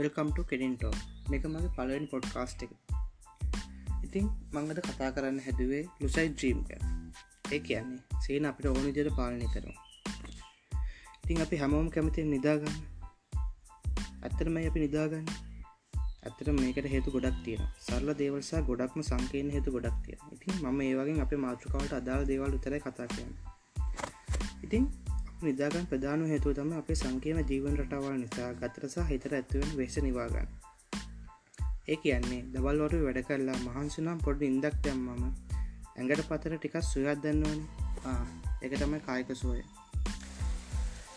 වෙල්කම්ට කෙඩින්ටෝ මේක මගේ පලවෙන් පොඩ්කාස්ට් එක. ඉතින් මංගද කතා කරන්න හැදුවේ ලුසයි ද්‍රීම්ක ඒ කියන්නේ සේන අපිට ඕන විදියට පාලනය කරනවා. ඉතින් අපි හැමෝම් කැමති නිදාගන්න. ඇත්තරමයි අපි නිදාගන්න. ඇතර මේකට හේතු ගොඩක් තියෙන සරල දේවල්සා ගොඩක්ම සංකයෙන් හේතු ගොඩක් තියෙන ඉතින් මම ඒවගේ අප මාතෘකාවට අදාල් දේවල් උතර කතා කියන්න ඉතින් නිදාගන් ප්‍රධාන හේතුව තම අපේ සංකීන ජීවන් රටාවල් නිසා ගතරසා හිතර ඇත්තුවෙන් වෙස නිවාගන්න ඒ කියන්නේ දවල්වට වැඩ කරලා මහන්සුනම් පොඩ්ඩ ඉන්දක් දැම්මම ඇඟට පතර ටිකක් සුයත් දන්නවන. එක තමයි කායක සෝය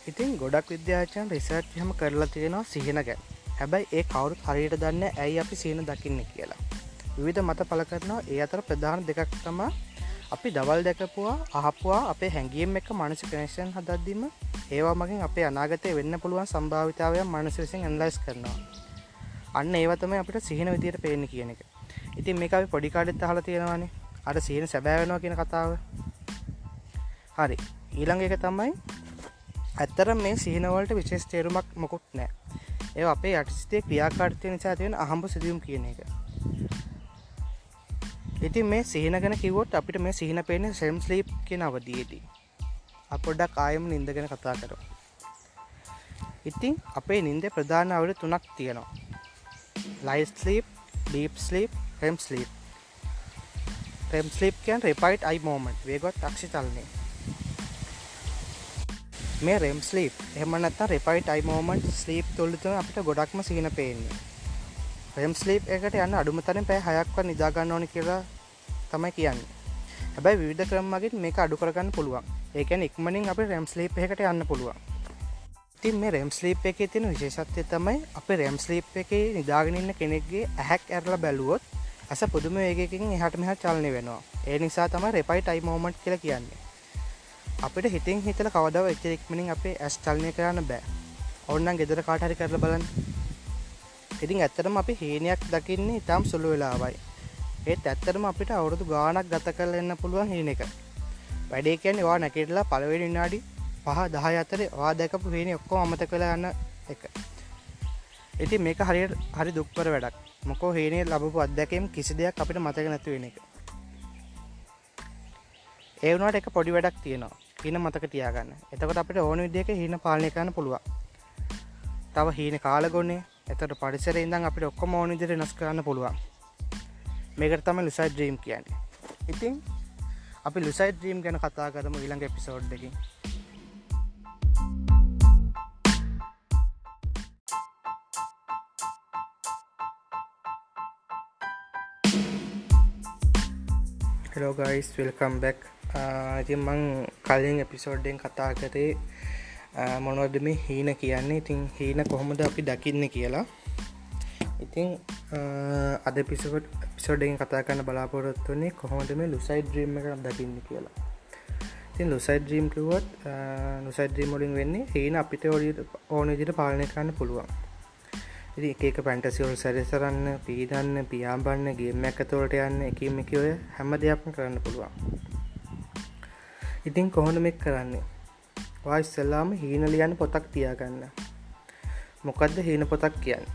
ඉතින් ගොඩක් විද්‍යාචයන් රිසර්ච් හම කරලා තියෙනවා සිහින ගැන්. හැබැයි ඒ කවුරු හරියට දන්න ඇයි අපි සීන දකින්න කියලා. විවිධ මත පල කරනවා. ඒ අතර ප්‍රධාන දෙකක් තමා අපි දවල් දැකපුවා අහපුවා අපේ හැඟියම් එක මනස කනේෂන් හදද්දීම ඒවා මගින් අපේ අනාගතය වෙන්න පුළුවන් සම්භාවිතාවය මනසිසින් ඇන්ලයිස් කරනවා. අන්න ඒවතම අපිට සිහින විදියට පේන කියන එක. ඉතින් මේ අපි පොඩිකාඩෙත් අහල තියෙනවානේ. අට සිහින සැබෑවෙනවා කියන කතාව. හරි. ඊළඟ එක තමයි ඇත්තර මේ සිහිනවලට විශේෂ තේරුමක් මොකුත් නෑ ඒ අපේ යටස්තේ ක්‍රියාකාර්තය නිසා තියෙන අහම්බ සිදුවම් කියන එක. ඉතින් මේ සිහින ගැන කිවොත් අපිට මේ සිහින පේන සෙම් ස්ලීප් කියෙන අවදීදී අපොඩ්ඩක් ආයම නින්ද ගැන කතා කර ඉතිං අපේ නින්ද ප්‍රධාන අවුඩ තුනක් තියෙනවා. Light sleep deep sleep REM sleep REM sleep කියන් රෙපයිට් අයි මෝමන්ට් වේගොත් ක්ෂි තල්න්නේ මේ රෙම් ස්ලීප් එහමනත්තා රෙපයිට් අයි මෝමන්ට් ස්ලීප් තුොල්ලතුන අපිට ගොඩක්ම සිහින පේන්නේ. රෙම් ස්ලීප් එකට යන්න අඩුමතරෙන් පැ හයක්ව නිදාගන්න ඕනි කියලා තමයි කියන්නේ. හැබැයි විවිධ ක්‍රමගින් මේක අඩු කරගන්න පුළුවන්. ඒකැන ඉක්මනින් අප රැම් ස්ලීප් එකට යන්න පුළුවන්. තින් මේ රෙම් ස්ලීප් එක තියෙන විශේෂත්වය තමයි අප රැම් ස්ලීප් එක නිදාගෙනන්න කෙනෙක්ගේ ඇහැක් ඇරල බැලුවොත් ඇස පුදුම ඒකින් එහට මෙහ චලනය වෙනවා. ඒ නිසා තම රෙපයි ටයි මෝමට් කියල කියන්නේ. අපිට හිතින් හිතල කවදාව එච්ච ඉක්මනින් අපේ ඇස් චල්නය කරන්න බෑ. ඔන්නන් ගෙදර කාටහරි කරල බලන්න. ඉතින් ඇත්තරම අපි හීනයක් දකින්නේ ඉතාම් සුළු වෙලාවයි. ඒත් ඇත්තරම අපිට අවුරුදු ගානක් ගත කල එන්න පුළුවන් හීන එක. වැඩේ කියන්න වා නැකෙටලා පළවෙනි නාඩි පහ දහ අතර වා දැකපු හීන ඔක්කෝ අමත කළ යන්න එක. ඉති මේක හරියට හරි දුක්පර වැඩක්. මොකෝ හේනේ ලබපු අත්දැකම් කිසි දෙයක් අපිට මතක නැති වෙන එක. ඒවනට එක පොඩි වැඩක් තියෙනවා. හීන මතක තියාගන්න. එතකට අපිට ඕන විදික හීන පාලනය කරන්න පුළුවන්. තව හීන කාලගොන්නේ එතට පරිසර ඉඳම් අපිට ඔක්කොම ඕන ඉදිරි නස් කරන්න පුළුවන්. මේකට තම ලුසයි ද්‍රීම් කියන්නේ. ඉතින් අපි ලුසයි ද්‍රීම් ගැන කතා කරම ඊළඟ එපිසෝඩ්ඩකින් හෙලෝගයිස් වෙල්කම් බැක් ඉතින් මං කලින් එපිසෝඩ්ඩෙන් කතා කරේ මොනවද මේ හීන කියන්නේ? ඉතින් හීන කොහොමද අපි දකින්න කියලා. ඉතින් අද පිසකොට පිසෝඩෙන් කතා කන්න බලාපොරොත්තුවන්නේ කොහොමද මේ ලුසයි ද්‍රීම් එක දකින්න කියලා. තින් ලුසයි ද්‍රීම් කිවොත් නුසයි ද්‍රීමලින් වෙන්නේ හීන අපිට ඔඩි ඕන දිට පාලනය කරන්න පුළුවන්. ඉති එක පැන්ටසිවල් සැරිසරන්න පීඩන්න පියාම්බන්න ගේම ඇතෝට යන්න එකම එක ඔය හැම දෙයක්ම කරන්න පුළුවන්. ඉතින් කොහොන මෙක් කරන්නේ? වායිස්සල්ලාම හීන ලියන්න පොතක් තියාගන්න. මොකක්ද හීන පොතක් කියන්න?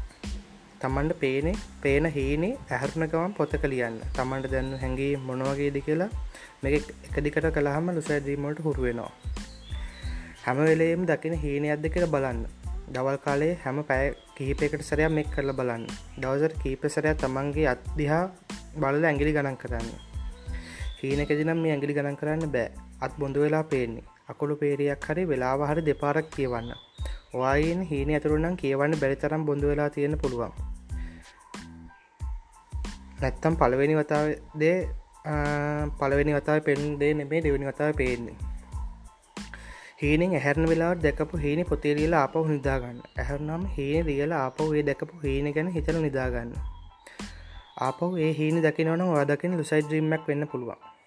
තමන්ට පේනේ පේන හීනේ ඇහරුණ ගමන් පොතක ලියන්න. තමන්ට දැන්න හැඟේ මොනවගේද කියලා මේ එකදිකට කළහම ලුසැදීමට හුරුවෙනවා හැම වෙලේම දකින හීනයක්ද කියල බලන්න. දවල් කාලේ හැම පැය කිහිපයකට සරයක් මෙක් කරල බලන්න. දවසර කීප සරයක් තමන්ගේ අත්දිහා බලල ඇගිලි ගණන් කරන්න. හීනකදිනම් මේ ඇගිලි ගණන් කරන්න බෑ. අත් බොඳ වෙලා පේන්නේ. අකුළු පේරයක් හරි වෙලාව හරි දෙපාරක් කියවන්න. ඔයායෙන් හීන ඇතුරුනම් කියවන්න බැරිතරම් බොඳ වෙලා තියෙන පුළුවන්. නැත්තම් පළවෙනි වතාදේ පළවෙනි වතාව පෙන් දේ නෙමේ දෙවනි වතාව පේන්නේ. හීනෙන් ඇහැරන වෙලා දැකපු හීනි පොතේලියලා ආපහු නිදාගන්න. ඇහරනම් හීන රියලා ආපහු ඒ දැකපු හීන ගැන හිතල නිදාගන්න. ආපහු ඒ හීනි දකිනවන වාදකින ලුසයි ද්‍රීම්මක් වෙන්න පුළුවන්.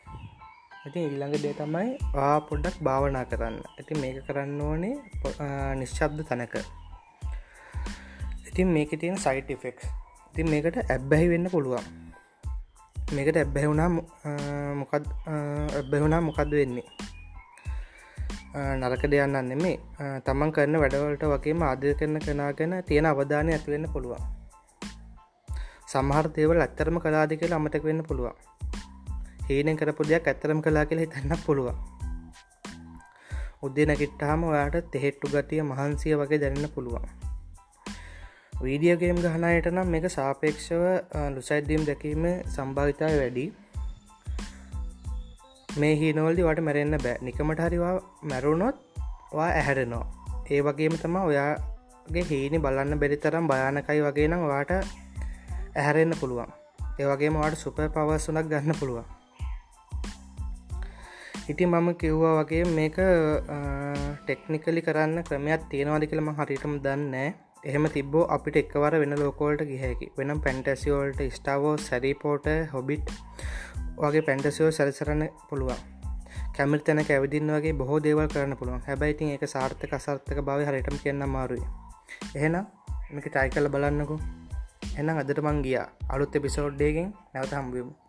ඉතින් ඉල්ළඟ දේ තමයි ආ පොඩ්ඩක් භාවනා කරන්න. ඇති මේක කරන්න ඕනේ නිශ්ශබ්ද තැනක. ඉතින් මේක තියෙන සයිට ෆෙක්ස් ඉතින් මේකට ඇබ්බැහි වෙන්න පුළුවන්. මේකට ඇබ්බැහුණා මොකද ඇබ්බැහුණා මොකක්ද වෙන්නේ? නරක දෙයන්න නෙමේ තමන් කරන වැඩවලට වගේම ආදය කරන කෙනගෙන තියෙන අවධානය ඇතිවෙන්න පුළුවන්. සමහර දේවල් ඇත්තරම කලාදි කියලා අමතක වෙන්න පුළුවන්. හීනෙන් කරපු දෙයක් ඇත්තරම් කලා කියලා හිතන්න පුළුවන්. උද්දේ නැකිට්ටාම ඔයාට තෙහෙට්ටු ගතිය මහන්සිය වගේ දැනන්න පුළුවන්. වීඩියගේම් ගහනයට නම් මේක සාපේක්ෂව ලුසයිද්දීම් දැකීම සම්භාවිතාව වැඩි. මේ හිනවල්දි වට මැරෙන්න්න බෑ. නිකමට හරිවා මැරුණොත් වා ඇහැරෙනවා. ඒ වගේම තම ඔයාගේ හීනි බලන්න බැරි තරම් භයානකයි වගේ නම් වාට ඇහැරෙන්න්න පුළුවන්. ඒවගේ මවාට සුප පවස්සුනක් ගන්න පුළුවන්. ඉති මම කිව්වා වගේ මේක ටෙක්නිකලි කරන්න ක්‍රමයක් තියෙනවාදි කියලම හරිටම දන්න එහෙම තිබ්බෝ අපිට එක්වර වෙන ලෝකෝල්ට ගිහැකි වෙනම් පැන්ටසිෝල්ට ස්ටාවෝ සැරිපෝට හොබිට් වගේ පැන්ටසිෝ සැරිසරන්න පුළුවන්. කැමිල් තැන ඇවිදින්න වගේ බොහෝ දේවල් කරන්න පුළුවන්. හැබැයිතින් එක සාර්ථක අසර්ථක භාව හරිටම කියන්න මාරුයි එහෙනම් මේක ටයි කල බලන්නකු. එනම් අදට මං ගියා. අලුත් එපිසෝඩ්ඩයගෙන් නැවත හම්බියමු